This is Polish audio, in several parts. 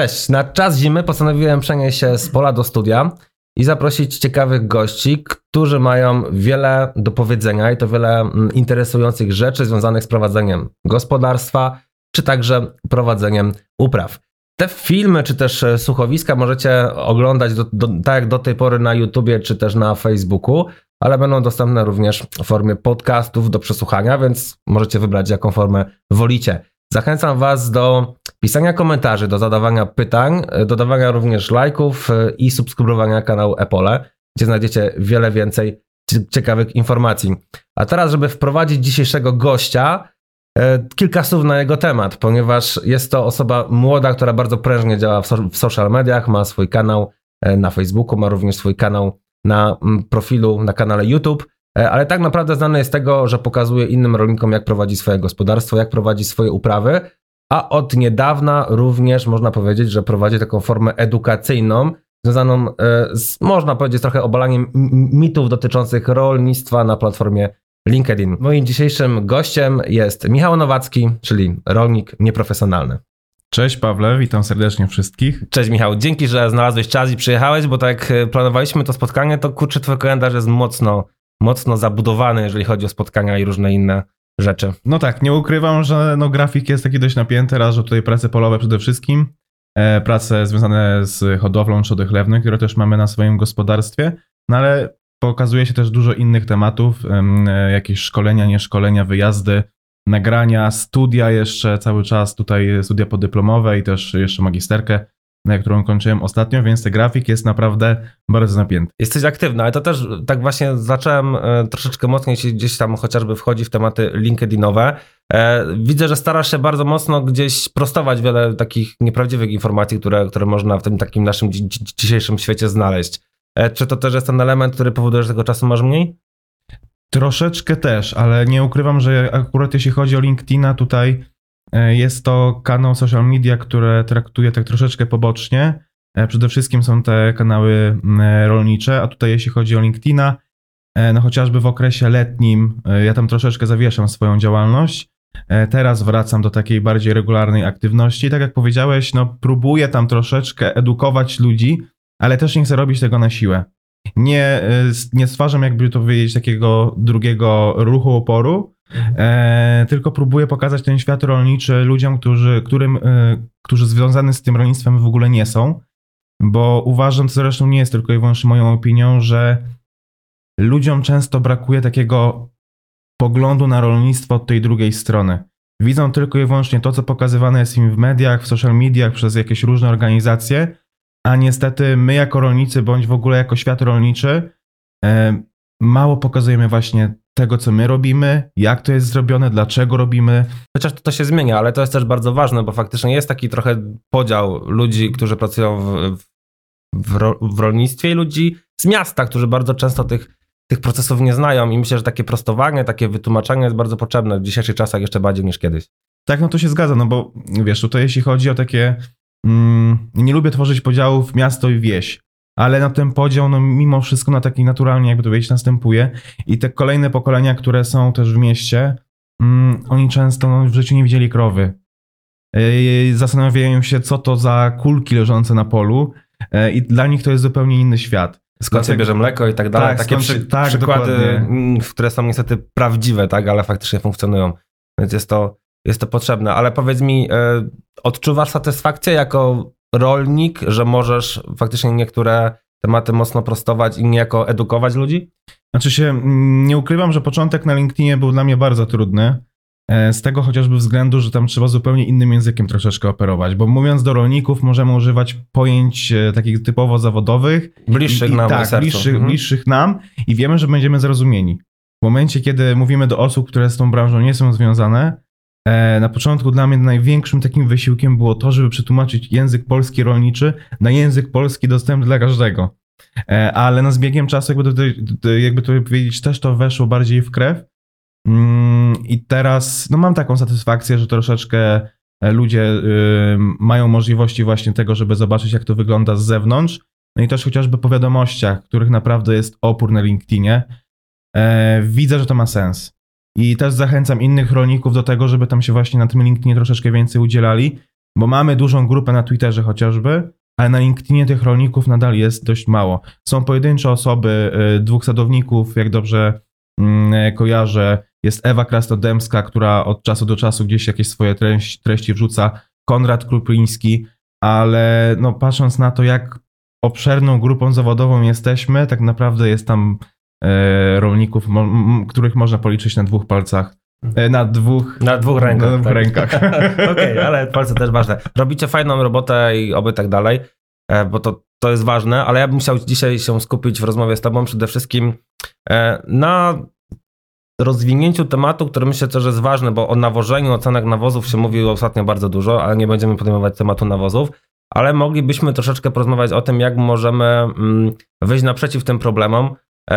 Cześć. Na czas zimy postanowiłem przenieść się z pola do studia i zaprosić ciekawych gości, którzy mają wiele do powiedzenia i to wiele mm, interesujących rzeczy związanych z prowadzeniem gospodarstwa, czy także prowadzeniem upraw. Te filmy, czy też e, słuchowiska możecie oglądać do, do, tak jak do tej pory na YouTubie, czy też na Facebooku, ale będą dostępne również w formie podcastów do przesłuchania, więc możecie wybrać jaką formę wolicie. Zachęcam Was do pisania komentarzy, do zadawania pytań, dodawania również lajków e, i subskrybowania kanału Epole, gdzie znajdziecie wiele więcej ciekawych informacji. A teraz, żeby wprowadzić dzisiejszego gościa, e, kilka słów na jego temat, ponieważ jest to osoba młoda, która bardzo prężnie działa w social mediach, ma swój kanał e, na Facebooku, ma również swój kanał na profilu, na kanale YouTube, ale tak naprawdę znany jest z tego, że pokazuje innym rolnikom, jak prowadzi swoje gospodarstwo, jak prowadzi swoje uprawy, a od niedawna również można powiedzieć, że prowadzi taką formę edukacyjną, związaną e, z, można powiedzieć, trochę obalaniem mitów dotyczących rolnictwa na platformie LinkedIn. Moim dzisiejszym gościem jest Michał Nowacki, czyli rolnik nieprofesjonalny. Cześć Pawle, witam serdecznie wszystkich. Cześć Michał, dzięki, że znalazłeś czas i przyjechałeś, bo tak jak e, planowaliśmy to spotkanie, to kurczę, twój kalendarz jest mocno, mocno zabudowany, jeżeli chodzi o spotkania i różne inne rzeczy. No tak, nie ukrywam, że no, grafik jest taki dość napięty, raz, że tutaj prace polowe przede wszystkim, e, prace związane z hodowlą trzody chlewnej, które też mamy na swoim gospodarstwie, no ale pokazuje się też dużo innych tematów, e, jakieś szkolenia, nieszkolenia, wyjazdy, nagrania, studia jeszcze cały czas, tutaj studia podyplomowe i też jeszcze magisterkę którą kończyłem ostatnio, więc ten grafik jest naprawdę bardzo napięty. Jesteś aktywny, ale to też tak właśnie zacząłem e, troszeczkę mocniej się gdzieś tam chociażby wchodzi w tematy LinkedInowe. E, widzę, że starasz się bardzo mocno gdzieś prostować wiele takich nieprawdziwych informacji, które, które można w tym takim naszym dzisiejszym świecie znaleźć. E, czy to też jest ten element, który powoduje, że tego czasu masz mniej? Troszeczkę też, ale nie ukrywam, że akurat jeśli chodzi o LinkedIna, tutaj E, jest to kanał social media, które traktuje tak troszeczkę pobocznie. E, przede wszystkim są te kanały e, rolnicze, a tutaj jeśli chodzi o LinkedIna, no chociażby w okresie letnim ja tam troszeczkę zawieszam swoją działalność. Teraz wracam do takiej bardziej regularnej aktywności. Tak jak powiedziałeś, no próbuję tam troszeczkę edukować ludzi, ale też nie chcę robić tego na siłę. Nie, nie stwarzam, jakby to powiedzieć, takiego drugiego ruchu oporu, E, tylko próbuję pokazać ten świat rolniczy ludziom, którzy, którym, e, którzy związani z tym rolnictwem w ogóle nie są, bo uważam, to zresztą nie jest tylko i wyłącznie moją opinią, że ludziom często brakuje takiego poglądu na rolnictwo od tej drugiej strony. Widzą tylko i wyłącznie to, co pokazywane jest im w mediach, w social mediach, przez jakieś różne organizacje, a niestety my jako rolnicy, bądź w ogóle jako świat rolniczy, e, mało pokazujemy właśnie tego, co my robimy, jak to jest zrobione, dlaczego robimy. Chociaż to, to się zmienia, ale to jest też bardzo ważne, bo faktycznie jest taki trochę podział ludzi, którzy pracują w, w, w rolnictwie i ludzi z miasta, którzy bardzo często tych, tych procesów nie znają i myślę, że takie prostowanie, takie wytłumaczenie jest bardzo potrzebne w dzisiejszych czasach jeszcze bardziej niż kiedyś. Tak, no to się zgadza, no bo wiesz, tutaj jeśli chodzi o takie, mm, nie lubię tworzyć podziałów miasto i wieś, ale na ten podział, no mimo wszystko na taki naturalnie, jakby to powiedzieć, następuje. I te kolejne pokolenia, które są też w mieście, mm, oni często no, w życiu nie widzieli krowy. Yy, zastanawiają się, co to za kulki leżące na polu yy, i dla nich to jest zupełnie inny świat. Skąd się bierze mleko i tak dalej. Tak, Takie przy, tak, przykłady, dokładnie. które są niestety prawdziwe, tak, ale faktycznie funkcjonują. Więc jest to, jest to potrzebne. Ale powiedz mi, yy, odczuwasz satysfakcję jako rolnik, że możesz faktycznie niektóre tematy mocno prostować i niejako edukować ludzi? Znaczy się, mm, nie ukrywam, że początek na LinkedInie był dla mnie bardzo trudny. E, z tego chociażby względu, że tam trzeba zupełnie innym językiem troszeczkę operować, bo mówiąc do rolników możemy używać pojęć e, takich typowo zawodowych. Bliższych i, nam. Tak, bliższych, mhm. bliższych nam i wiemy, że będziemy zrozumieni. W momencie, kiedy mówimy do osób, które z tą branżą nie są związane, na początku dla mnie największym takim wysiłkiem było to, żeby przetłumaczyć język polski rolniczy na język polski dostępny dla każdego. E, ale no z biegiem czasu, jakby to, jakby to powiedzieć, też to weszło bardziej w krew. Mm, I teraz no mam taką satysfakcję, że troszeczkę e, ludzie mają możliwości właśnie tego, żeby zobaczyć, jak to wygląda z zewnątrz. No i też chociażby po wiadomościach, których naprawdę jest opór na LinkedInie, widzę, że to ma sens. I też zachęcam innych rolników do tego, żeby tam się właśnie na tym LinkedInie troszeczkę więcej udzielali, bo mamy dużą grupę na Twitterze chociażby, ale na LinkedInie tych rolników nadal jest dość mało. Są pojedyncze osoby, y, dwóch sadowników, jak dobrze mm, kojarzę. Jest Ewa Krasnodębska, która od czasu do czasu gdzieś jakieś swoje treści, wrzuca, Konrad Krupliński, ale no, patrząc na to, jak obszerną grupą zawodową jesteśmy, tak naprawdę jest tam rolników, mo, m, których można policzyć na dwóch palcach. E, na dwóch, Na dwóch rękach. na dwóch tak. rękach. Okej, ale palce też ważne. Robicie fajną robotę i oby tak dalej, e, bo to, to jest ważne, ale ja bym chciał dzisiaj się skupić w rozmowie z tobą przede wszystkim e, na rozwinięciu tematu, który myślę też jest ważny, bo o nawożeniu, o cenach nawozów się mówi ostatnio bardzo dużo, ale nie będziemy podejmować tematu nawozów, ale moglibyśmy troszeczkę porozmawiać o tym, jak możemy mm, wyjść naprzeciw tym problemom, e,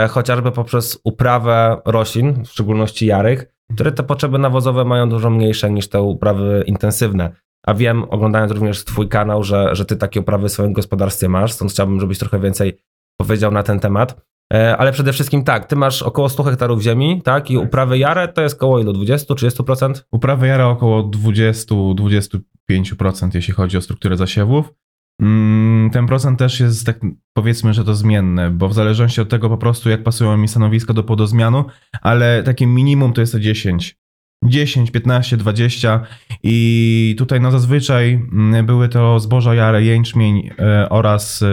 chociażby poprzez uprawę roślin, w szczególności jarych, które te potrzeby nawozowe mają dużo mniejsze niż te uprawy intensywne. A wiem, oglądając również Twój kanał, że, że Ty takie uprawy w swoim gospodarstwie masz, stąd chciałbym, żebyś trochę więcej powiedział na ten temat. E, Ale przede wszystkim tak, Ty masz około 100 hektarów ziemi, tak? I uprawy jarę to jest około ilu? 20-30%? Uprawy jara około 20-25%, jeśli chodzi o strukturę zasiewów. Mm, Ten procent też jest, tak powiedzmy, że to zmienne, bo w zależności od tego po prostu, jak pasują mi stanowiska do podozmianu, ale takie minimum to jest to 10. 10, 15, 20 i tutaj no zazwyczaj mm, były to zboża jare, jęczmień e, oraz e,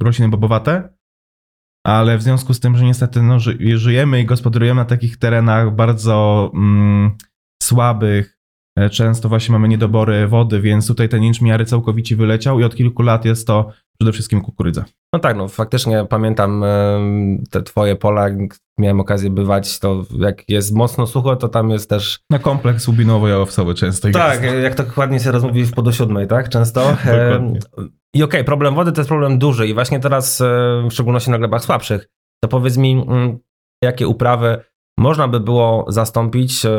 rośliny bobowate, ale w związku z tym, że niestety no, ży, żyjemy i gospodarujemy na takich terenach bardzo mm, słabych, często właśnie mamy niedobory wody, więc tutaj ten jęczmień jary całkowicie wyleciał i od kilku lat jest to przede wszystkim kukurydza. No tak, no faktycznie pamiętam te Twoje pola, miałem okazję bywać, to jak jest mocno sucho, to tam jest też Na kompleks łubinowo-jałowcowy często Tak, jest. jak to ładnie się rozmówi w po do siódmej, tak? Często. Dokładnie. E, I okej, problem wody to jest problem duży i właśnie teraz, e, w szczególności na glebach słabszych, to powiedz mi, mm, jakie uprawy można by było zastąpić, e,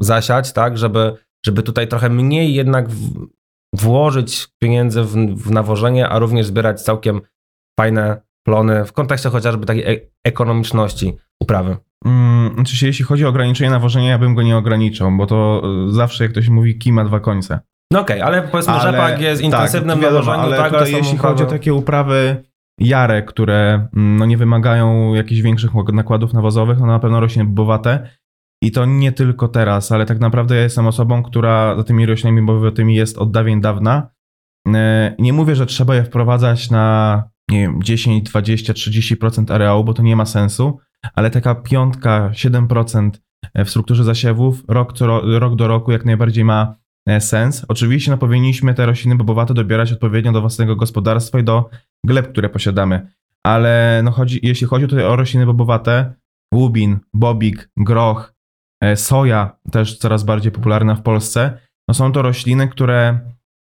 zasiać, tak, żeby, żeby tutaj trochę mniej jednak w, włożyć pieniędzy w, w nawożenie, a również zbierać całkiem fajne plony w kontekście chociażby takiej e- ekonomiczności uprawy. Mm, Znaczy się, jeśli chodzi o ograniczenie nawożenia, ja bym go nie ograniczał, bo to e, zawsze, jak ktoś mówi, kij ma dwa końce. No okej, ale powiedzmy, rzepak jest intensywnym tak, wiadomo, nawożeniu, ale tak, są jeśli uprawy- chodzi o takie uprawy jare, które mm, no, nie wymagają jakichś większych nakładów nawozowych, no na pewno rośnie bobowate. I to nie tylko teraz, ale tak naprawdę ja jestem osobą, która za tymi roślinami bobowatymi jest od dawien dawna. E, Nie mówię, że trzeba je wprowadzać na nie wiem, 10, 20, 30% areału, bo to nie ma sensu, ale taka piątka, 7% w strukturze zasiewów rok, co, ro- rok do roku jak najbardziej ma e, sens. Oczywiście no, powinniśmy te rośliny bobowate dobierać odpowiednio do własnego gospodarstwa i do gleb, które posiadamy. Ale no, chodzi, jeśli chodzi tutaj o rośliny bobowate, łubin, bobik, groch, e, soja, też coraz bardziej popularna w Polsce, no są to rośliny, które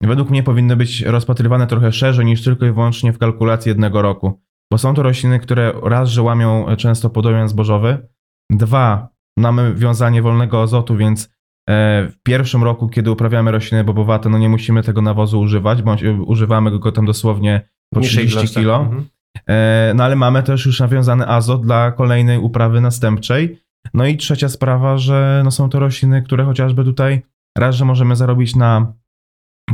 według mnie powinny być rozpatrywane trochę szerzej niż tylko i wyłącznie w kalkulacji jednego roku. Bo są to rośliny, które raz, że łamią e, często podolian zbożowy, dwa, mamy wiązanie wolnego azotu, więc e, w pierwszym roku, kiedy uprawiamy rośliny bobowate, no nie musimy tego nawozu używać, bądź e, używamy go tam dosłownie po Niższych 30 ilościach. kilo. Mhm. E, No ale mamy też już nawiązany azot dla kolejnej uprawy następczej. No i trzecia sprawa, że no są to rośliny, które chociażby tutaj raz, że możemy zarobić na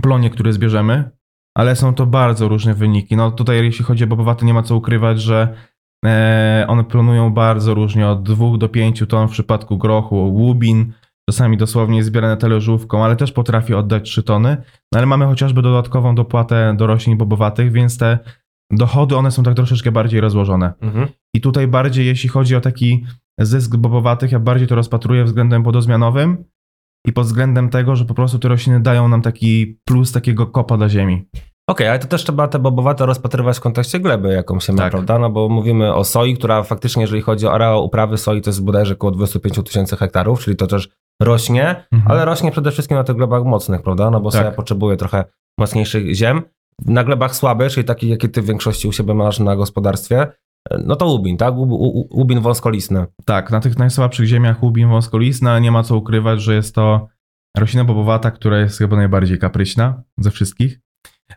plonie, który zbierzemy, ale są to bardzo różne wyniki. No tutaj jeśli chodzi o bobowate, nie ma co ukrywać, że e, one plonują bardzo różnie, od 2 do 5 ton w przypadku grochu, łubin, czasami dosłownie zbierane talerzówką, ale też potrafi oddać 3 tony. No ale mamy chociażby dodatkową dopłatę do roślin bobowatych, więc te dochody one są tak troszeczkę bardziej rozłożone. Mhm. I tutaj bardziej, jeśli chodzi o taki zysk bobowatych, ja bardziej to rozpatruję względem podozmianowym i pod względem tego, że po prostu te rośliny dają nam taki plus takiego kopa dla ziemi. Okej, ale to też trzeba te bobowate rozpatrywać w kontekście gleby, jaką się ma, Tak. prawda? No bo mówimy o soi, która faktycznie, jeżeli chodzi o areał uprawy soi, to jest bodajże około 25 tysięcy hektarów, czyli to też rośnie, Mhm. ale rośnie przede wszystkim na tych glebach mocnych, prawda? No bo Tak. soja potrzebuje trochę mocniejszych ziem. Na glebach słabych, czyli takich, jakie ty w większości u siebie masz na gospodarstwie, no to łubin, tak? Łubin wąskolistny. Tak, na tych najsłabszych ziemiach łubin wąskolistna, ale nie ma co ukrywać, że jest to roślina bobowata, która jest chyba najbardziej kapryśna ze wszystkich.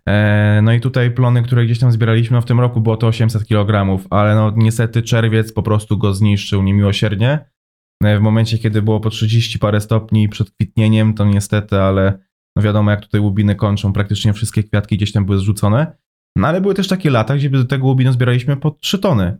E, No i tutaj plony, które gdzieś tam zbieraliśmy, no w tym roku było to 800 kg, ale no niestety czerwiec po prostu go zniszczył niemiłosiernie. E, W momencie, kiedy było po 30 parę stopni przed kwitnieniem, to niestety, ale no wiadomo jak tutaj łubiny kończą, praktycznie wszystkie kwiatki gdzieś tam były zrzucone. No ale były też takie lata, gdzie do tego łubinu zbieraliśmy po 3 tony.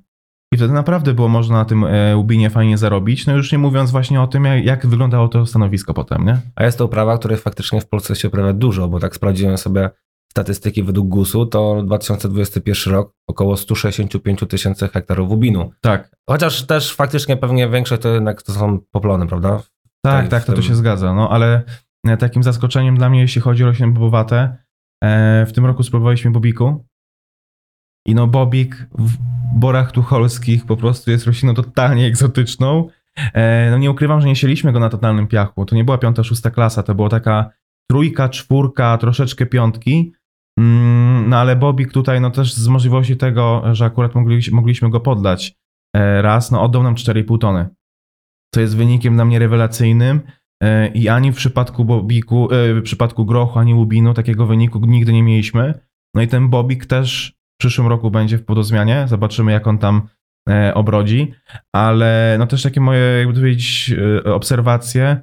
I wtedy naprawdę było można na tym e, łubinie fajnie zarobić, no już nie mówiąc właśnie o tym, jak, jak wyglądało to stanowisko potem, nie? A jest to uprawa, której faktycznie w Polsce się uprawia dużo, bo tak sprawdziłem sobie statystyki według GUS-u, to 2021 rok około 165 tysięcy hektarów łubinu. Tak, Chociaż też faktycznie pewnie większość to jednak to są poplony, prawda? tak, tak, to, to tym- się zgadza, no ale e, takim zaskoczeniem dla mnie, jeśli chodzi o rośliny bobowate, w tym roku spróbowaliśmy bobiku i no bobik w borach tucholskich po prostu jest rośliną totalnie egzotyczną. E, no nie ukrywam, że nie sieliśmy go na totalnym piachu, to nie była piąta, szósta klasa, to była taka trójka, czwórka, troszeczkę piątki, Mm, no ale bobik tutaj no też z możliwości tego, że akurat mogli, mogliśmy go podlać e, raz, no oddał nam 4,5 tony. Co jest wynikiem dla mnie rewelacyjnym e, i ani w przypadku bobiku, w przypadku grochu, ani łubinu takiego wyniku nigdy nie mieliśmy. No i ten bobik też przyszłym roku będzie w podozmianie, zobaczymy jak on tam e, obrodzi, ale no też takie moje, jakby to powiedzieć, e, obserwacje,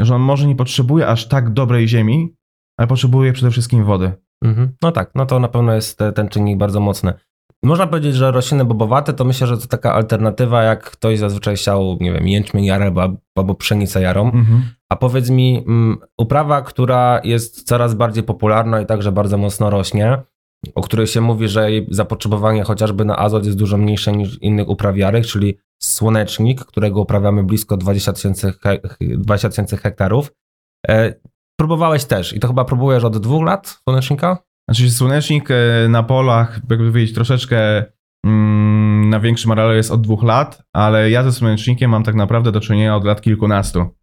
że on może nie potrzebuje aż tak dobrej ziemi, ale potrzebuje przede wszystkim wody. Mhm. No tak, no to na pewno jest te- ten czynnik bardzo mocny. Można powiedzieć, że rośliny bobowate to myślę, że to taka alternatywa, jak ktoś zazwyczaj siał, nie wiem, jęczmień jarę albo, albo pszenicę jarą. Mhm. A powiedz mi, mm, uprawa, która jest coraz bardziej popularna i także bardzo mocno rośnie, o której się mówi, że jej zapotrzebowanie chociażby na azot jest dużo mniejsze niż innych upraw jarych, czyli słonecznik, którego uprawiamy blisko 20 tysięcy he- 20 tysięcy hektarów. E, próbowałeś też i to chyba próbujesz od dwóch lat słonecznika? Znaczy słonecznik e, na polach, jakby powiedzieć, troszeczkę mm, na większym areale jest od dwóch lat, ale ja ze słonecznikiem mam tak naprawdę do czynienia od lat kilkunastu.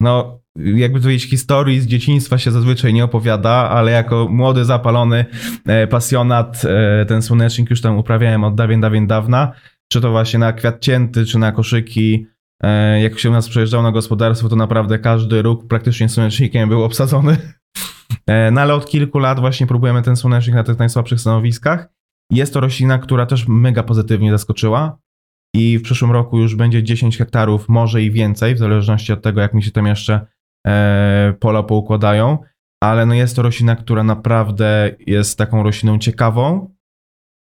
No, jakby powiedzieć, historii z dzieciństwa się zazwyczaj nie opowiada, ale jako młody, zapalony e, pasjonat e, ten słonecznik już tam uprawiałem od dawien, dawien dawna. Czy to właśnie na kwiat cięty, czy na koszyki. E, jak się u nas przejeżdżało na gospodarstwo, to naprawdę każdy róg praktycznie słonecznikiem był obsadzony. E, No ale od kilku lat właśnie próbujemy ten słonecznik na tych najsłabszych stanowiskach. Jest to roślina, która też mega pozytywnie zaskoczyła i w przyszłym roku już będzie 10 hektarów, może i więcej, w zależności od tego, jak mi się tam jeszcze e, pola poukładają, ale no jest to roślina, która naprawdę jest taką rośliną ciekawą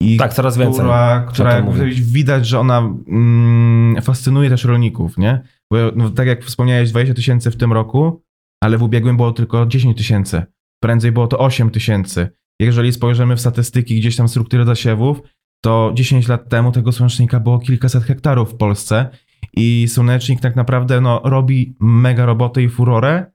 i Tak, coraz więcej. która, się która powiedzieć, widać, że ona mm, fascynuje też rolników, nie? Bo no, tak jak wspomniałeś, 20 tysięcy w tym roku, ale w ubiegłym było tylko 10 tysięcy. Prędzej było to 8 tysięcy. Jeżeli spojrzymy w statystyki gdzieś tam struktury zasiewów, to 10 lat temu tego słonecznika było kilkaset hektarów w Polsce i słonecznik tak naprawdę no, robi mega robotę i furorę,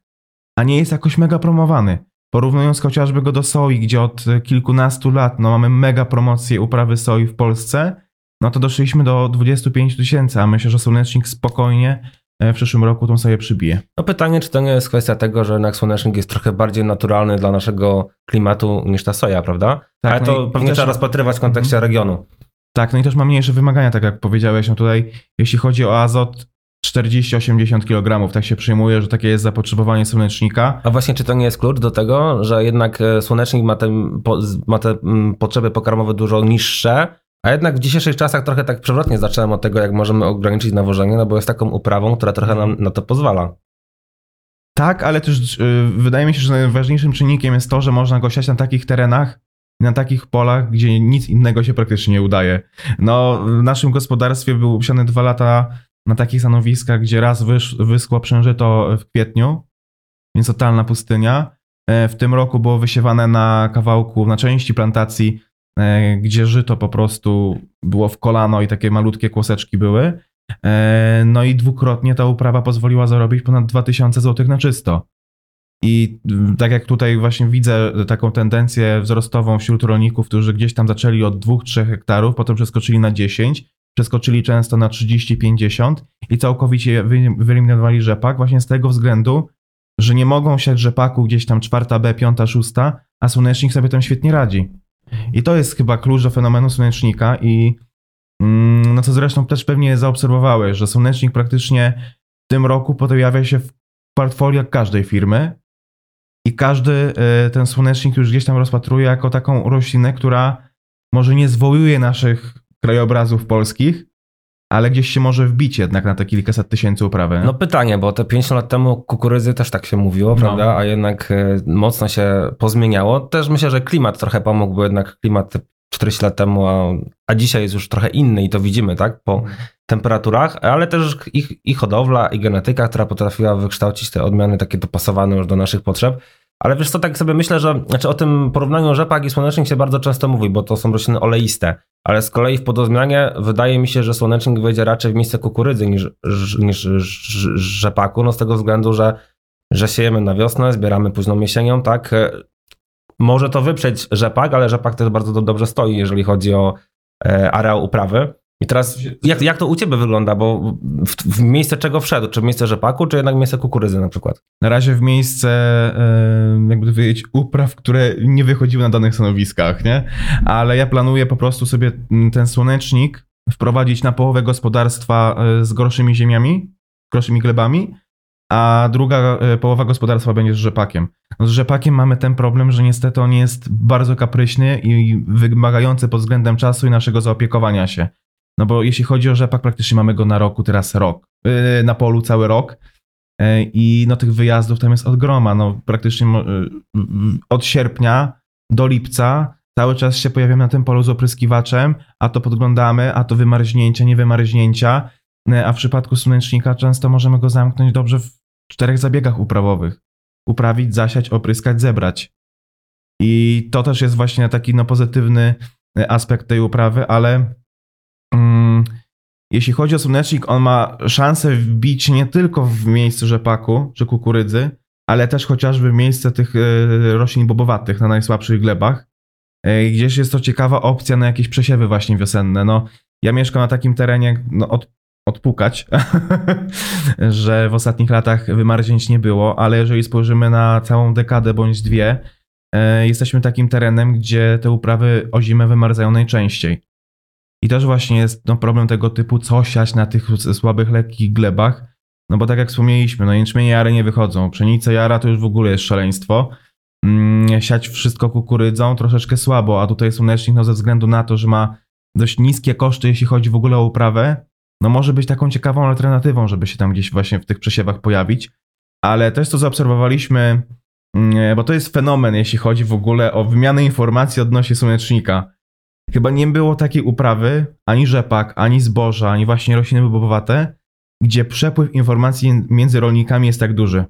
a nie jest jakoś mega promowany. Porównując chociażby go do soi, gdzie od kilkunastu lat no, mamy mega promocję uprawy soi w Polsce, no to doszliśmy do 25 tysięcy, a myślę, że słonecznik spokojnie w przyszłym roku tą soję przybije. No pytanie, czy to nie jest kwestia tego, że jednak słonecznik jest trochę bardziej naturalny dla naszego klimatu niż ta soja, prawda? Tak, Ale no to pewnie też- trzeba rozpatrywać w kontekście regionu. Tak, no i też ma mniejsze wymagania, tak jak powiedziałeś, no tutaj jeśli chodzi o azot 40-80 kg, tak się przyjmuje, że takie jest zapotrzebowanie słonecznika. A właśnie, czy to nie jest klucz do tego, że jednak e, słonecznik ma te, ma te mm, potrzeby pokarmowe dużo niższe, a jednak w dzisiejszych czasach trochę tak przewrotnie zacząłem od tego, jak możemy ograniczyć nawożenie, no bo jest taką uprawą, która trochę nam na to pozwala. Tak, ale też y, wydaje mi się, że najważniejszym czynnikiem jest to, że można go siać na takich terenach, na takich polach, gdzie nic innego się praktycznie nie udaje. No, w naszym gospodarstwie był siany dwa lata na takich stanowiskach, gdzie raz wysz, wyschło przężyto w kwietniu, więc totalna pustynia. E, W tym roku było wysiewane na kawałku, na części plantacji, gdzie żyto po prostu było w kolano i takie malutkie kłoseczki były. E, No i dwukrotnie ta uprawa pozwoliła zarobić ponad 2000 zł na czysto. I mm, tak jak tutaj właśnie widzę taką tendencję wzrostową wśród rolników, którzy gdzieś tam zaczęli od 2-3 hektarów, potem przeskoczyli na 10, przeskoczyli często na 30-50 i całkowicie wy- wyeliminowali rzepak właśnie z tego względu, że nie mogą siać rzepaku gdzieś tam czwarta B, piąta, szósta, a słonecznik sobie tam świetnie radzi. I to jest chyba klucz do fenomenu słonecznika i mm, no co zresztą też pewnie zaobserwowałeś, że słonecznik praktycznie w tym roku pojawia się w portfoliach każdej firmy i każdy y, ten słonecznik już gdzieś tam rozpatruje jako taką roślinę, która może nie zwołuje naszych krajobrazów polskich, ale gdzieś się może wbić jednak na te kilkaset tysięcy uprawy. No pytanie, bo te 50 lat temu kukurydzy też tak się mówiło, No. prawda? A jednak e, mocno się pozmieniało. Też myślę, że klimat trochę pomógł, bo jednak klimat 40 lat temu, a, a dzisiaj jest już trochę inny i to widzimy, tak? Po temperaturach, ale też ich, i hodowla, i genetyka, która potrafiła wykształcić te odmiany takie dopasowane już do naszych potrzeb. Ale wiesz co, tak sobie myślę, że znaczy o tym porównaniu rzepak i słonecznik się bardzo często mówi, bo to są rośliny oleiste. Ale z kolei w podozmianie wydaje mi się, że słonecznik wejdzie raczej w miejsce kukurydzy niż, niż rzepaku, no z tego względu, że, że siejemy na wiosnę, zbieramy późną jesienią, tak? E, Może to wyprzeć rzepak, ale rzepak też bardzo do, dobrze stoi, jeżeli chodzi o e, areał uprawy. I teraz jak, jak to u ciebie wygląda? Bo w, w miejsce czego wszedł? Czy w miejsce rzepaku, czy jednak w miejsce kukurydzy na przykład? Na razie w miejsce, jakby to powiedzieć, upraw, które nie wychodziły na danych stanowiskach, nie? Ale ja planuję po prostu sobie mm, ten słonecznik wprowadzić na połowę gospodarstwa e, z gorszymi ziemiami, gorszymi glebami, a druga e, połowa gospodarstwa będzie z rzepakiem. No z rzepakiem mamy ten problem, że niestety on jest bardzo kapryśny i wymagający pod względem czasu i naszego zaopiekowania się. No bo jeśli chodzi o rzepak, praktycznie mamy go na roku teraz rok. Yy, na polu cały rok. Yy, I no tych wyjazdów tam jest od groma. No praktycznie yy, od sierpnia do lipca cały czas się pojawiamy na tym polu z opryskiwaczem, a to podglądamy, a to wymarznięcia, nie wymarznięcia. Yy, A w przypadku słonecznika często możemy go zamknąć dobrze w czterech zabiegach uprawowych. Uprawić, zasiać, opryskać, zebrać. I to też jest właśnie taki no, pozytywny aspekt tej uprawy, ale jeśli chodzi o słonecznik, on ma szansę wbić nie tylko w miejsce rzepaku czy kukurydzy, ale też chociażby w miejsce tych e, roślin bobowatych na najsłabszych glebach. E, Gdzieś jest to ciekawa opcja na jakieś przesiewy właśnie wiosenne. No, ja mieszkam na takim terenie, no, od, odpukać, że w ostatnich latach wymarznięć nie było, ale jeżeli spojrzymy na całą dekadę bądź dwie, e, jesteśmy takim terenem, gdzie te uprawy o zimę wymarzają najczęściej. I też właśnie jest no, problem tego typu, co siać na tych słabych, lekkich glebach. No bo tak jak wspomnieliśmy, no jęczmienie jary nie wychodzą. Pszenica jara to już w ogóle jest szaleństwo. Mm, siać wszystko kukurydzą troszeczkę słabo, a tutaj słonecznik no ze względu na to, że ma dość niskie koszty, jeśli chodzi w ogóle o uprawę, no może być taką ciekawą alternatywą, żeby się tam gdzieś właśnie w tych przesiewach pojawić. Ale też to zaobserwowaliśmy, mm, bo to jest fenomen, jeśli chodzi w ogóle o wymianę informacji odnośnie słonecznika. Chyba nie było takiej uprawy, ani rzepak, ani zboża, ani właśnie rośliny bobowate, gdzie przepływ informacji między rolnikami jest tak duży.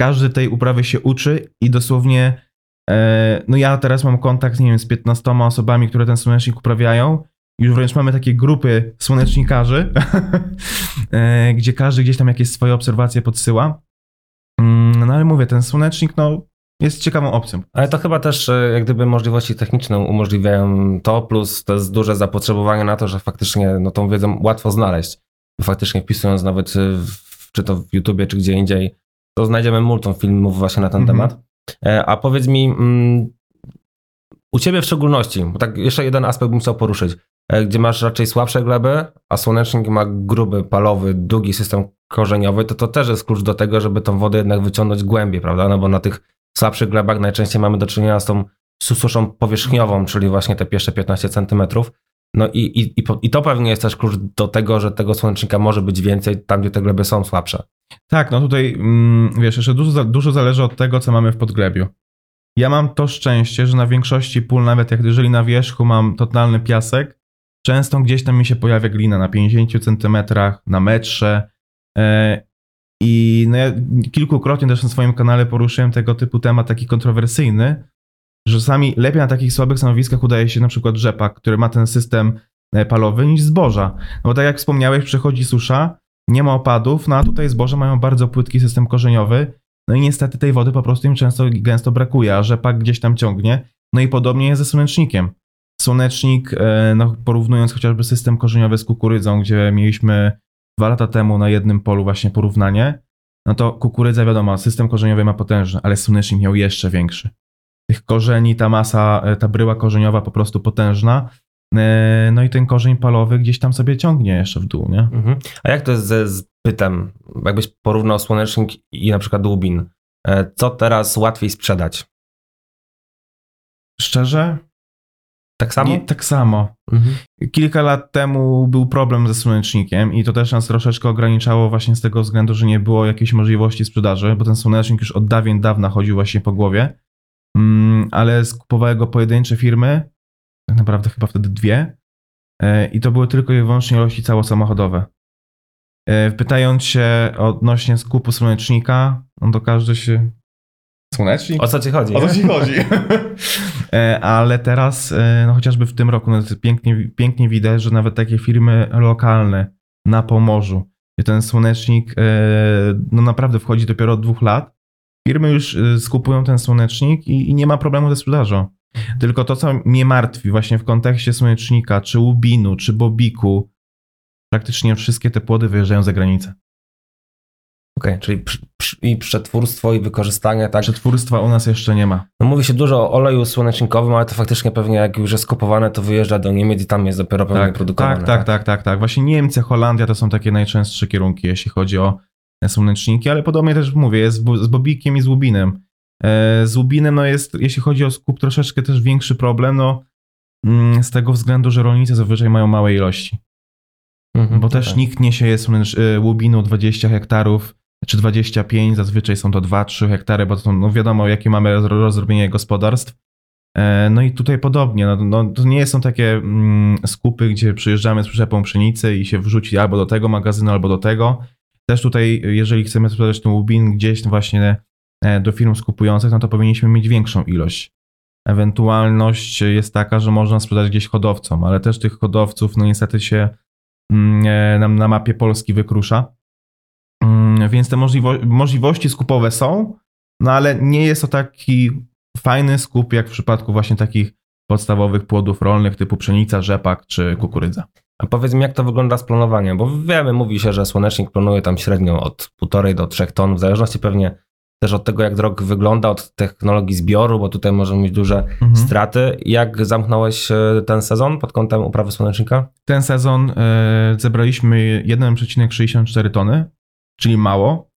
Każdy tej uprawy się uczy i dosłownie, e, no ja teraz mam kontakt, nie wiem, z 15 osobami, które ten słonecznik uprawiają. Już wręcz mamy takie grupy słonecznikarzy, e, gdzie każdy gdzieś tam jakieś swoje obserwacje podsyła. Mm, No ale mówię, ten słonecznik, no, jest ciekawą opcją. Ale to chyba też e, jak gdyby możliwości techniczne umożliwiają to, plus to jest duże zapotrzebowanie na to, że faktycznie no, tą wiedzę łatwo znaleźć. Faktycznie wpisując nawet w, czy to w YouTubie, czy gdzie indziej, to znajdziemy multum filmów właśnie na ten Mhm. temat. E, A powiedz mi, mm, u ciebie w szczególności, bo tak jeszcze jeden aspekt bym chciał poruszyć, e, gdzie masz raczej słabsze gleby, a słonecznik ma gruby, palowy, długi system korzeniowy, to to też jest klucz do tego, żeby tą wodę jednak wyciągnąć głębiej, prawda? No bo na tych słabszych glebach najczęściej mamy do czynienia z tą suszą powierzchniową, czyli właśnie te pierwsze 15 centymetrów. No i, i, i, to pewnie jest też klucz do tego, że tego słonecznika może być więcej tam, gdzie te gleby są słabsze. Tak, no tutaj mm, wiesz, jeszcze dużo, dużo zależy od tego, co mamy w podglebiu. Ja mam to szczęście, że na większości pól, nawet jak jeżeli na wierzchu mam totalny piasek, często gdzieś tam mi się pojawia glina na 50 centymetrach, na metrze. I no ja kilkukrotnie też na swoim kanale poruszyłem tego typu temat taki kontrowersyjny, że czasami lepiej na takich słabych stanowiskach udaje się na przykład rzepak, który ma ten system e, palowy, niż zboża. No bo tak jak wspomniałeś, przychodzi susza, nie ma opadów, no a tutaj zboża mają bardzo płytki system korzeniowy, no i niestety tej wody po prostu im często gęsto brakuje, a rzepak gdzieś tam ciągnie. No i podobnie jest ze słonecznikiem. Słonecznik, e, no porównując chociażby system korzeniowy z kukurydzą, gdzie mieliśmy dwa lata temu na jednym polu właśnie porównanie, no to kukurydza wiadomo, system korzeniowy ma potężny, ale słonecznik miał jeszcze większy. Tych korzeni, ta masa, e, ta bryła korzeniowa po prostu potężna, e, no i ten korzeń palowy gdzieś tam sobie ciągnie jeszcze w dół, nie? Mhm. A jak to jest ze zbytem? Jakbyś porównał słonecznik i na przykład łubin. E, Co teraz łatwiej sprzedać? Szczerze, Tak samo? I, tak samo. Mhm. Kilka lat temu był problem ze słonecznikiem i to też nas troszeczkę ograniczało właśnie z tego względu, że nie było jakiejś możliwości sprzedaży, bo ten słonecznik już od dawien dawna chodził właśnie po głowie, mm, ale skupowały go pojedyncze firmy, tak naprawdę chyba wtedy dwie e, i to były tylko i wyłącznie ilości całosamochodowe. E, Pytając się odnośnie skupu słonecznika, no to każdy się... Słonecznik? O co ci chodzi? O nie? co ci chodzi? E, Ale teraz, e, no chociażby w tym roku, no pięknie, pięknie widać, że nawet takie firmy lokalne na Pomorzu, gdzie ten słonecznik e, no naprawdę wchodzi dopiero od dwóch lat, firmy już skupują ten słonecznik i, i nie ma problemu ze sprzedażą. Tylko to, co mnie martwi właśnie w kontekście słonecznika, czy Ubinu, czy Bobiku, praktycznie wszystkie te płody wyjeżdżają za granicę. Okej, czyli przy, przy, i przetwórstwo, i wykorzystanie, tak? Przetwórstwa u nas jeszcze nie ma. No mówi się dużo o oleju słonecznikowym, ale to faktycznie pewnie jak już jest kupowane, to wyjeżdża do Niemiec i tam jest dopiero pewnie Tak, produkowane. tak, tak, tak, tak, tak. Właśnie Niemcy, Holandia to są takie najczęstsze kierunki, jeśli chodzi o słoneczniki, ale podobnie też mówię, jest z Bobikiem i z Łubinem. E, Z Łubinem no jest, jeśli chodzi o skup, troszeczkę też większy problem, no mm, z tego względu, że rolnicy zazwyczaj mają małe ilości. Mhm, Bo też tak. nikt nie sieje słonecz- e, Łubinu 20 hektarów czy 25, zazwyczaj są to 2-3 hektary, bo to no wiadomo, jakie mamy roz- rozrobienie gospodarstw. E, No i tutaj podobnie, no, no, to nie są takie mm, skupy, gdzie przyjeżdżamy z przyczepą pszenicy i się wrzuci albo do tego magazynu, albo do tego. Też tutaj, jeżeli chcemy sprzedać ten łubin gdzieś właśnie e, do firm skupujących, no to powinniśmy mieć większą ilość. Ewentualność jest taka, że można sprzedać gdzieś hodowcom, ale też tych hodowców, no niestety się mm, e, nam na mapie Polski wykrusza. Mm, Więc te możliwo- możliwości skupowe są, no ale nie jest to taki fajny skup jak w przypadku właśnie takich podstawowych płodów rolnych typu pszenica, rzepak czy kukurydza. A powiedz mi, jak to wygląda z planowaniem? Bo wiemy, mówi się, że słonecznik planuje tam średnio od półtorej do trzech ton, w zależności pewnie też od tego, jak drog wygląda, od technologii zbioru, bo tutaj możemy mieć duże Mhm. straty. Jak zamknąłeś e, ten sezon pod kątem uprawy słonecznika? Ten sezon e, zebraliśmy 1,64 tony, czyli mało,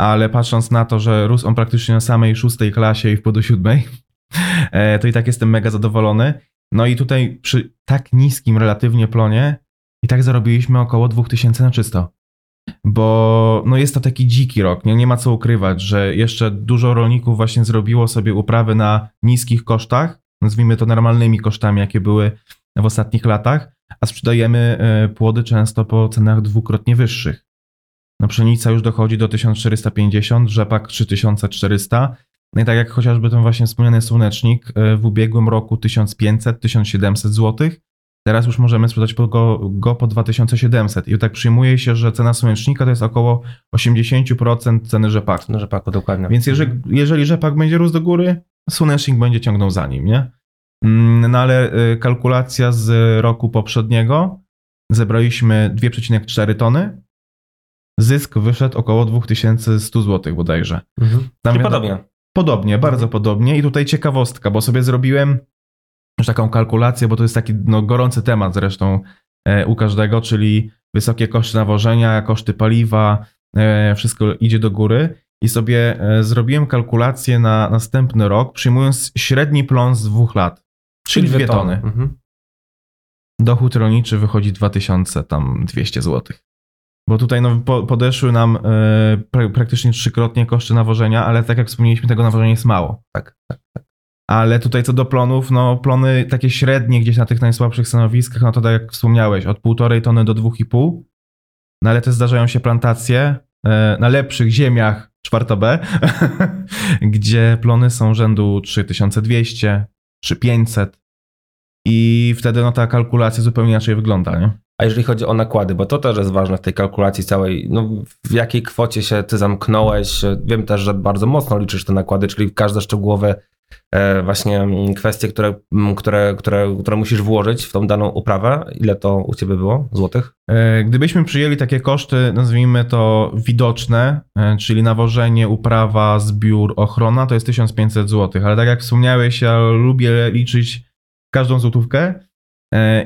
ale patrząc na to, że rósł on praktycznie na samej szóstej klasie i w do siódmej, e, to i tak jestem mega zadowolony. No i tutaj przy tak niskim relatywnie plonie i tak zarobiliśmy około 2000 na czysto. Bo no jest to taki dziki rok, nie, nie ma co ukrywać, że jeszcze dużo rolników właśnie zrobiło sobie uprawy na niskich kosztach, nazwijmy to normalnymi kosztami, jakie były w ostatnich latach, a sprzedajemy e, płody często po cenach dwukrotnie wyższych. No pszenica już dochodzi do 1450, rzepak 3400. No i tak jak chociażby ten właśnie wspomniany słonecznik e, w ubiegłym roku 1500-1700 zł, teraz już możemy sprzedać go, go po 2700. I tak przyjmuje się, że cena słonecznika to jest około 80% ceny rzepaku. No rzepaku, dokładnie. Więc jeżeli, jeżeli rzepak będzie rósł do góry, słonecznik będzie ciągnął za nim, nie? Mm, No ale y, kalkulacja z roku poprzedniego, zebraliśmy 2,4 tony, zysk wyszedł około 2100 zł bodajże. Mhm. Tam Czyli wiadomo- podobnie. Podobnie, bardzo podobnie. I tutaj ciekawostka, bo sobie zrobiłem już taką kalkulację, bo to jest taki no, gorący temat zresztą e, u każdego, czyli wysokie koszty nawożenia, koszty paliwa, e, wszystko idzie do góry. I sobie e, zrobiłem kalkulację na następny rok, przyjmując średni plon z dwóch lat, czyli dwie tony. Mhm. Dochód rolniczy wychodzi 2200 zł. Bo tutaj no, po, podeszły nam e, pra, praktycznie trzykrotnie koszty nawożenia, ale tak jak wspomnieliśmy, tego nawożenia jest mało. Tak, tak. Ale tutaj co do plonów, no plony takie średnie gdzieś na tych najsłabszych stanowiskach, no to tak jak wspomniałeś, od półtorej tony do dwóch i pół. No ale też zdarzają się plantacje e, na lepszych ziemiach, czwarta B, gdzie plony są rzędu 3200, 3500 i wtedy no ta kalkulacja zupełnie inaczej wygląda, nie? A jeżeli chodzi o nakłady, bo to też jest ważne w tej kalkulacji całej, no w jakiej kwocie się ty zamknąłeś? Wiem też, że bardzo mocno liczysz te nakłady, czyli każde szczegółowe e, właśnie mm, kwestie, które, mm, które, które, które musisz włożyć w tą daną uprawę. Ile to u ciebie było złotych? E, Gdybyśmy przyjęli takie koszty, nazwijmy to widoczne, e, czyli nawożenie, uprawa, zbiór, ochrona, to jest 1500 zł. Ale tak jak wspomniałeś, ja lubię liczyć każdą złotówkę e,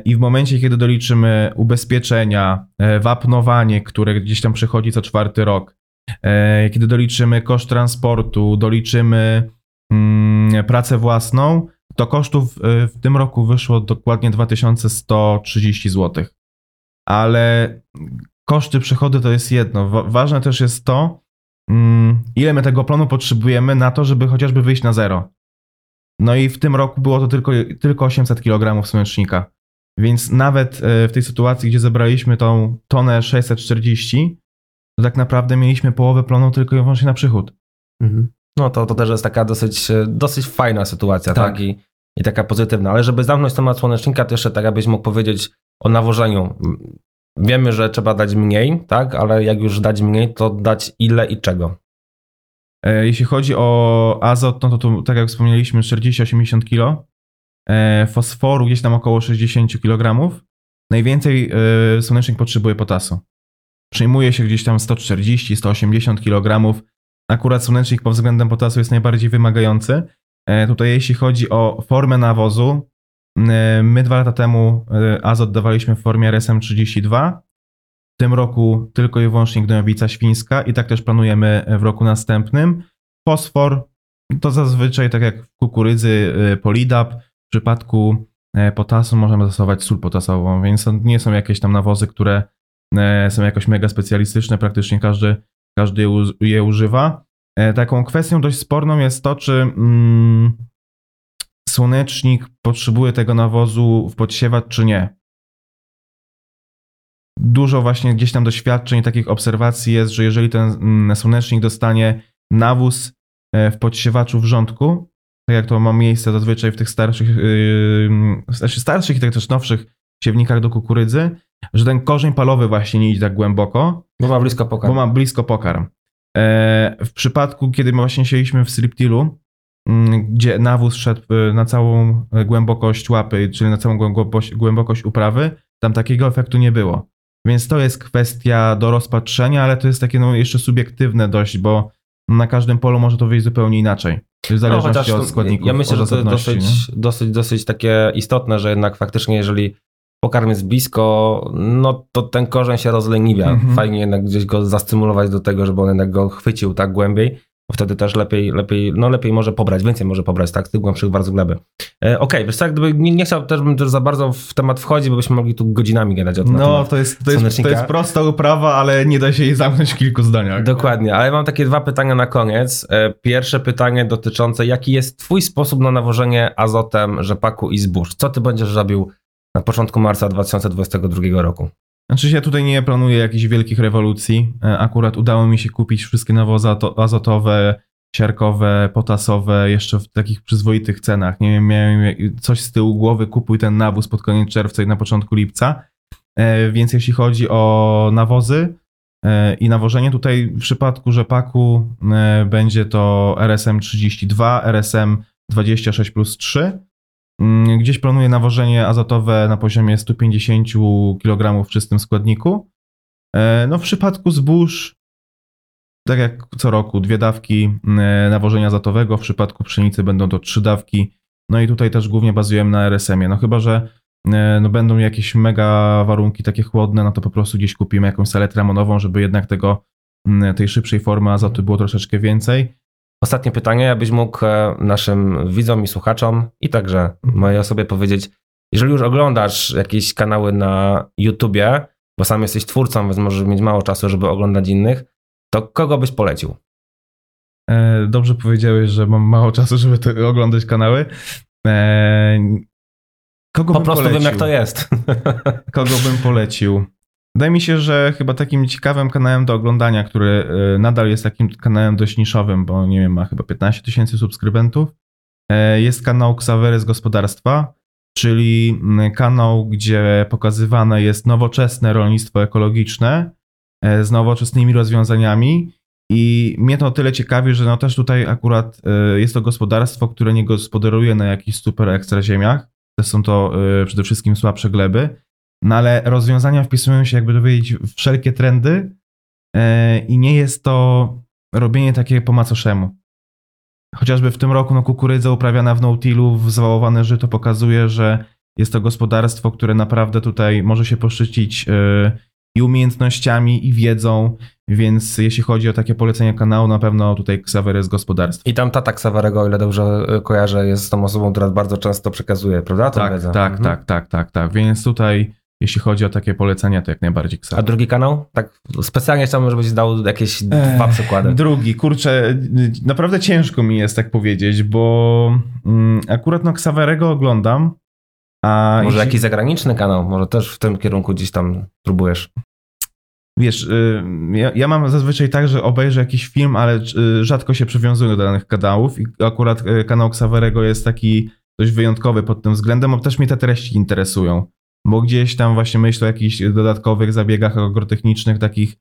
i w momencie, kiedy doliczymy ubezpieczenia, e, wapnowanie, które gdzieś tam przychodzi co czwarty rok, e, kiedy doliczymy koszt transportu, doliczymy mm, pracę własną, to kosztów w tym roku wyszło dokładnie 2130 zł. Ale koszty, przychody to jest jedno. Wa- Ważne też jest to, mm, ile my tego plonu potrzebujemy na to, żeby chociażby wyjść na zero. No i w tym roku było to tylko, tylko 800 kg słonecznika. Więc nawet y, w tej sytuacji, gdzie zebraliśmy tą tonę 640, to tak naprawdę mieliśmy połowę plonu tylko i wyłącznie na przychód. No to, to też jest taka dosyć, e, dosyć fajna sytuacja, tak? Tak. I, I taka pozytywna. Ale żeby zamknąć temat słonecznika, to jeszcze tak abyś mógł powiedzieć o nawożeniu. Wiemy, że trzeba dać mniej, tak? Ale jak już dać mniej, to dać ile i czego. E, Jeśli chodzi o azot, no to tak jak wspomnieliśmy, 40-80 kg. E, Fosforu gdzieś tam około 60 kg. Najwięcej e, słonecznik potrzebuje potasu. Przyjmuje się gdzieś tam 140-180 kg. Akurat słonecznik pod względem potasu jest najbardziej wymagający. Tutaj jeśli chodzi o formę nawozu, my dwa lata temu azot dawaliśmy w formie RSM 32. W tym roku tylko i wyłącznie gnojowica świńska i tak też planujemy w roku następnym. Fosfor to zazwyczaj tak jak w kukurydzy y, polidap, w przypadku e, potasu możemy zastosować sól potasową, więc nie są jakieś tam nawozy, które e, są jakoś mega specjalistyczne, praktycznie każdy, każdy je, używa. E, Taką kwestią dość sporną jest to, czy mm, słonecznik potrzebuje tego nawozu w podsiewacz, czy nie dużo właśnie gdzieś tam doświadczeń, takich obserwacji jest, że jeżeli ten mm, słonecznik dostanie nawóz e, w podsiewaczu wrzątku, tak jak to ma miejsce zazwyczaj w tych starszych, yy, starszych i tak też nowszych siewnikach do kukurydzy, że ten korzeń palowy właśnie nie idzie tak głęboko, Bo ma blisko pokaz. bo ma blisko pokarm. E, w przypadku, kiedy my właśnie sieliśmy w striptilu, mm, gdzie nawóz szedł e, na całą głębokość łapy, czyli na całą głębokość, głębokość uprawy, tam takiego efektu nie było. Więc to jest kwestia do rozpatrzenia, ale to jest takie no, jeszcze subiektywne dość, bo na każdym polu może to wyjść zupełnie inaczej. W zależności No, od składników. Ja myślę, że to jest dosyć, dosyć, dosyć takie istotne, że jednak faktycznie, jeżeli pokarm jest blisko, no to ten korzeń się rozleniwia. Mhm. Fajnie jednak gdzieś go zastymulować do tego, żeby on jednak go chwycił tak głębiej, bo wtedy też lepiej, lepiej, no lepiej może pobrać, więcej może pobrać, tak, z tych głębszych warstw gleby. E, Okej, wiesz co, jak gdyby nie, nie chciał też bym też za bardzo w temat wchodzić, bo byśmy mogli tu godzinami gadać o tym. No, to jest, to, jest, to jest prosta uprawa, ale nie da się jej zamknąć w kilku zdaniach. Dokładnie, ale mam takie dwa pytania na koniec. E, Pierwsze pytanie dotyczące, jaki jest Twój sposób na nawożenie azotem rzepaku i zbóż? Co Ty będziesz robił na początku marca 2022 roku? Znaczy ja tutaj nie planuję jakichś wielkich rewolucji. E, Akurat udało mi się kupić wszystkie nawozy ato- azotowe, siarkowe, potasowe jeszcze w takich przyzwoitych cenach. Nie wiem, miałem coś z tyłu głowy, kupuj ten nawóz pod koniec czerwca i na początku lipca. E, Więc jeśli chodzi o nawozy e, i nawożenie, tutaj w przypadku rzepaku będzie to RSM 32, RSM 26 plus 3. Mm, Gdzieś planuję nawożenie azotowe na poziomie 150 kg w czystym składniku. E, No w przypadku zbóż, tak jak co roku, dwie dawki e, nawożenia azotowego, w przypadku pszenicy będą to trzy dawki. No i tutaj też głównie bazujemy na RSM-ie. No chyba, że e, no będą jakieś mega warunki takie chłodne, no to po prostu gdzieś kupimy jakąś saletrę ramonową, żeby jednak tego, mm, tej szybszej formy azotu było troszeczkę więcej. Ostatnie pytanie, abyś mógł e, naszym widzom i słuchaczom i także mojej osobie powiedzieć, jeżeli już oglądasz jakieś kanały na YouTubie, bo sam jesteś twórcą, więc możesz mieć mało czasu, żeby oglądać innych, to kogo byś polecił? E, Dobrze powiedziałeś, że mam mało czasu, żeby oglądać kanały. E, Kogo Po prostu polecił? wiem, jak to jest. Kogo bym polecił? Wydaje mi się, że chyba takim ciekawym kanałem do oglądania, który e, nadal jest takim kanałem dość niszowym, bo nie wiem, ma chyba 15 tysięcy subskrybentów, e, jest kanał Ksawery z gospodarstwa, czyli kanał, gdzie pokazywane jest nowoczesne rolnictwo ekologiczne e, z nowoczesnymi rozwiązaniami. I mnie to o tyle ciekawi, że no też tutaj akurat jest to gospodarstwo, które nie gospodaruje na jakichś super ekstra ziemiach. Są to przede wszystkim słabsze gleby. No ale rozwiązania wpisują się, jakby dowiedzieć, w wszelkie trendy e, i nie jest to robienie takie po macoszemu. Chociażby w tym roku no, kukurydza uprawiana w no-tillu, w załałowane żyto pokazuje, że jest to gospodarstwo, które naprawdę tutaj może się poszczycić e, i umiejętnościami, i wiedzą, Więc jeśli chodzi o takie polecenie kanału, na pewno tutaj Xavery z gospodarstwa. I tam tata Ksawerego, o ile dobrze e, kojarzę, jest tą osobą, która bardzo często przekazuje, prawda? Tą Tak, wiedzę. tak, Mhm. tak, tak, tak, tak. Więc tutaj, jeśli chodzi o takie polecenia, to jak najbardziej A Xavery. drugi kanał? Tak specjalnie chciałbym, żebyś dał jakieś Ech, dwa przykłady. Drugi, kurczę, naprawdę ciężko mi jest tak powiedzieć, bo mm, akurat no Xaverego oglądam, a Może jeśli- jakiś zagraniczny kanał, może też w tym kierunku gdzieś tam próbujesz. Wiesz, y, ja, ja mam zazwyczaj tak, że obejrzę jakiś film, ale y, rzadko się przywiązuję do danych kanałów i akurat y, kanał Xaverego jest taki dość wyjątkowy pod tym względem, bo też mnie te treści interesują, bo gdzieś tam właśnie myślę o jakichś dodatkowych zabiegach agrotechnicznych, takich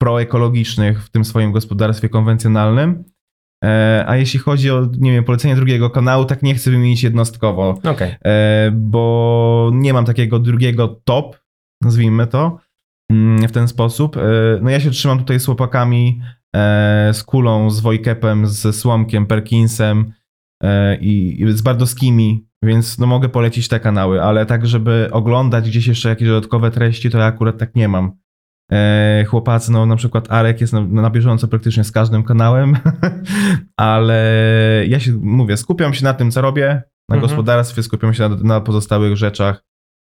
proekologicznych w tym swoim gospodarstwie konwencjonalnym. E, A jeśli chodzi o, nie wiem, polecenie drugiego kanału, tak nie chcę wymienić jednostkowo, Okej. e, bo nie mam takiego drugiego top, nazwijmy to, mm, w ten sposób. E, No ja się trzymam tutaj z chłopakami, z Kulą, z Wojkepem, z Słomkiem, Perkinsem i i z Bardowskimi, więc no mogę polecić te kanały, ale tak, żeby oglądać gdzieś jeszcze jakieś dodatkowe treści, to ja akurat tak nie mam. E, Chłopacy, no na przykład Arek jest na, na bieżąco praktycznie z każdym kanałem, ale ja się, mówię, skupiam się na tym, co robię, na Mhm. gospodarstwie, skupiam się na, na pozostałych rzeczach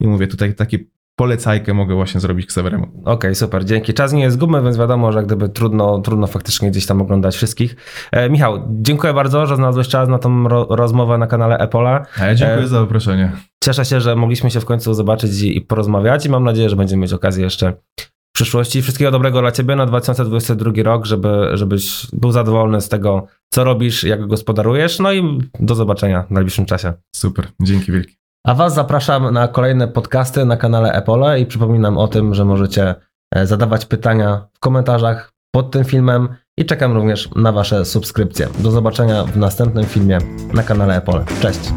i mówię, tutaj takie polecajkę mogę właśnie zrobić Kseweremu. Okej, super, dzięki. Czas nie jest gumy, więc wiadomo, że gdyby trudno, trudno faktycznie gdzieś tam oglądać wszystkich. E, Michał, dziękuję bardzo, że znalazłeś czas na tą ro- rozmowę na kanale Epola. A ja dziękuję E, za zaproszenie. Cieszę się, że mogliśmy się w końcu zobaczyć i, i porozmawiać i mam nadzieję, że będziemy mieć okazję jeszcze w przyszłości. Wszystkiego dobrego dla Ciebie na 2022 rok, żeby, żebyś był zadowolony z tego, co robisz, jak gospodarujesz. No i do zobaczenia w najbliższym czasie. Super, dzięki wielkie. A Was zapraszam na kolejne podcasty na kanale Epole i przypominam o tym, że możecie e, zadawać pytania w komentarzach pod tym filmem i czekam również na Wasze subskrypcje. Do zobaczenia w następnym filmie na kanale Epole. Cześć!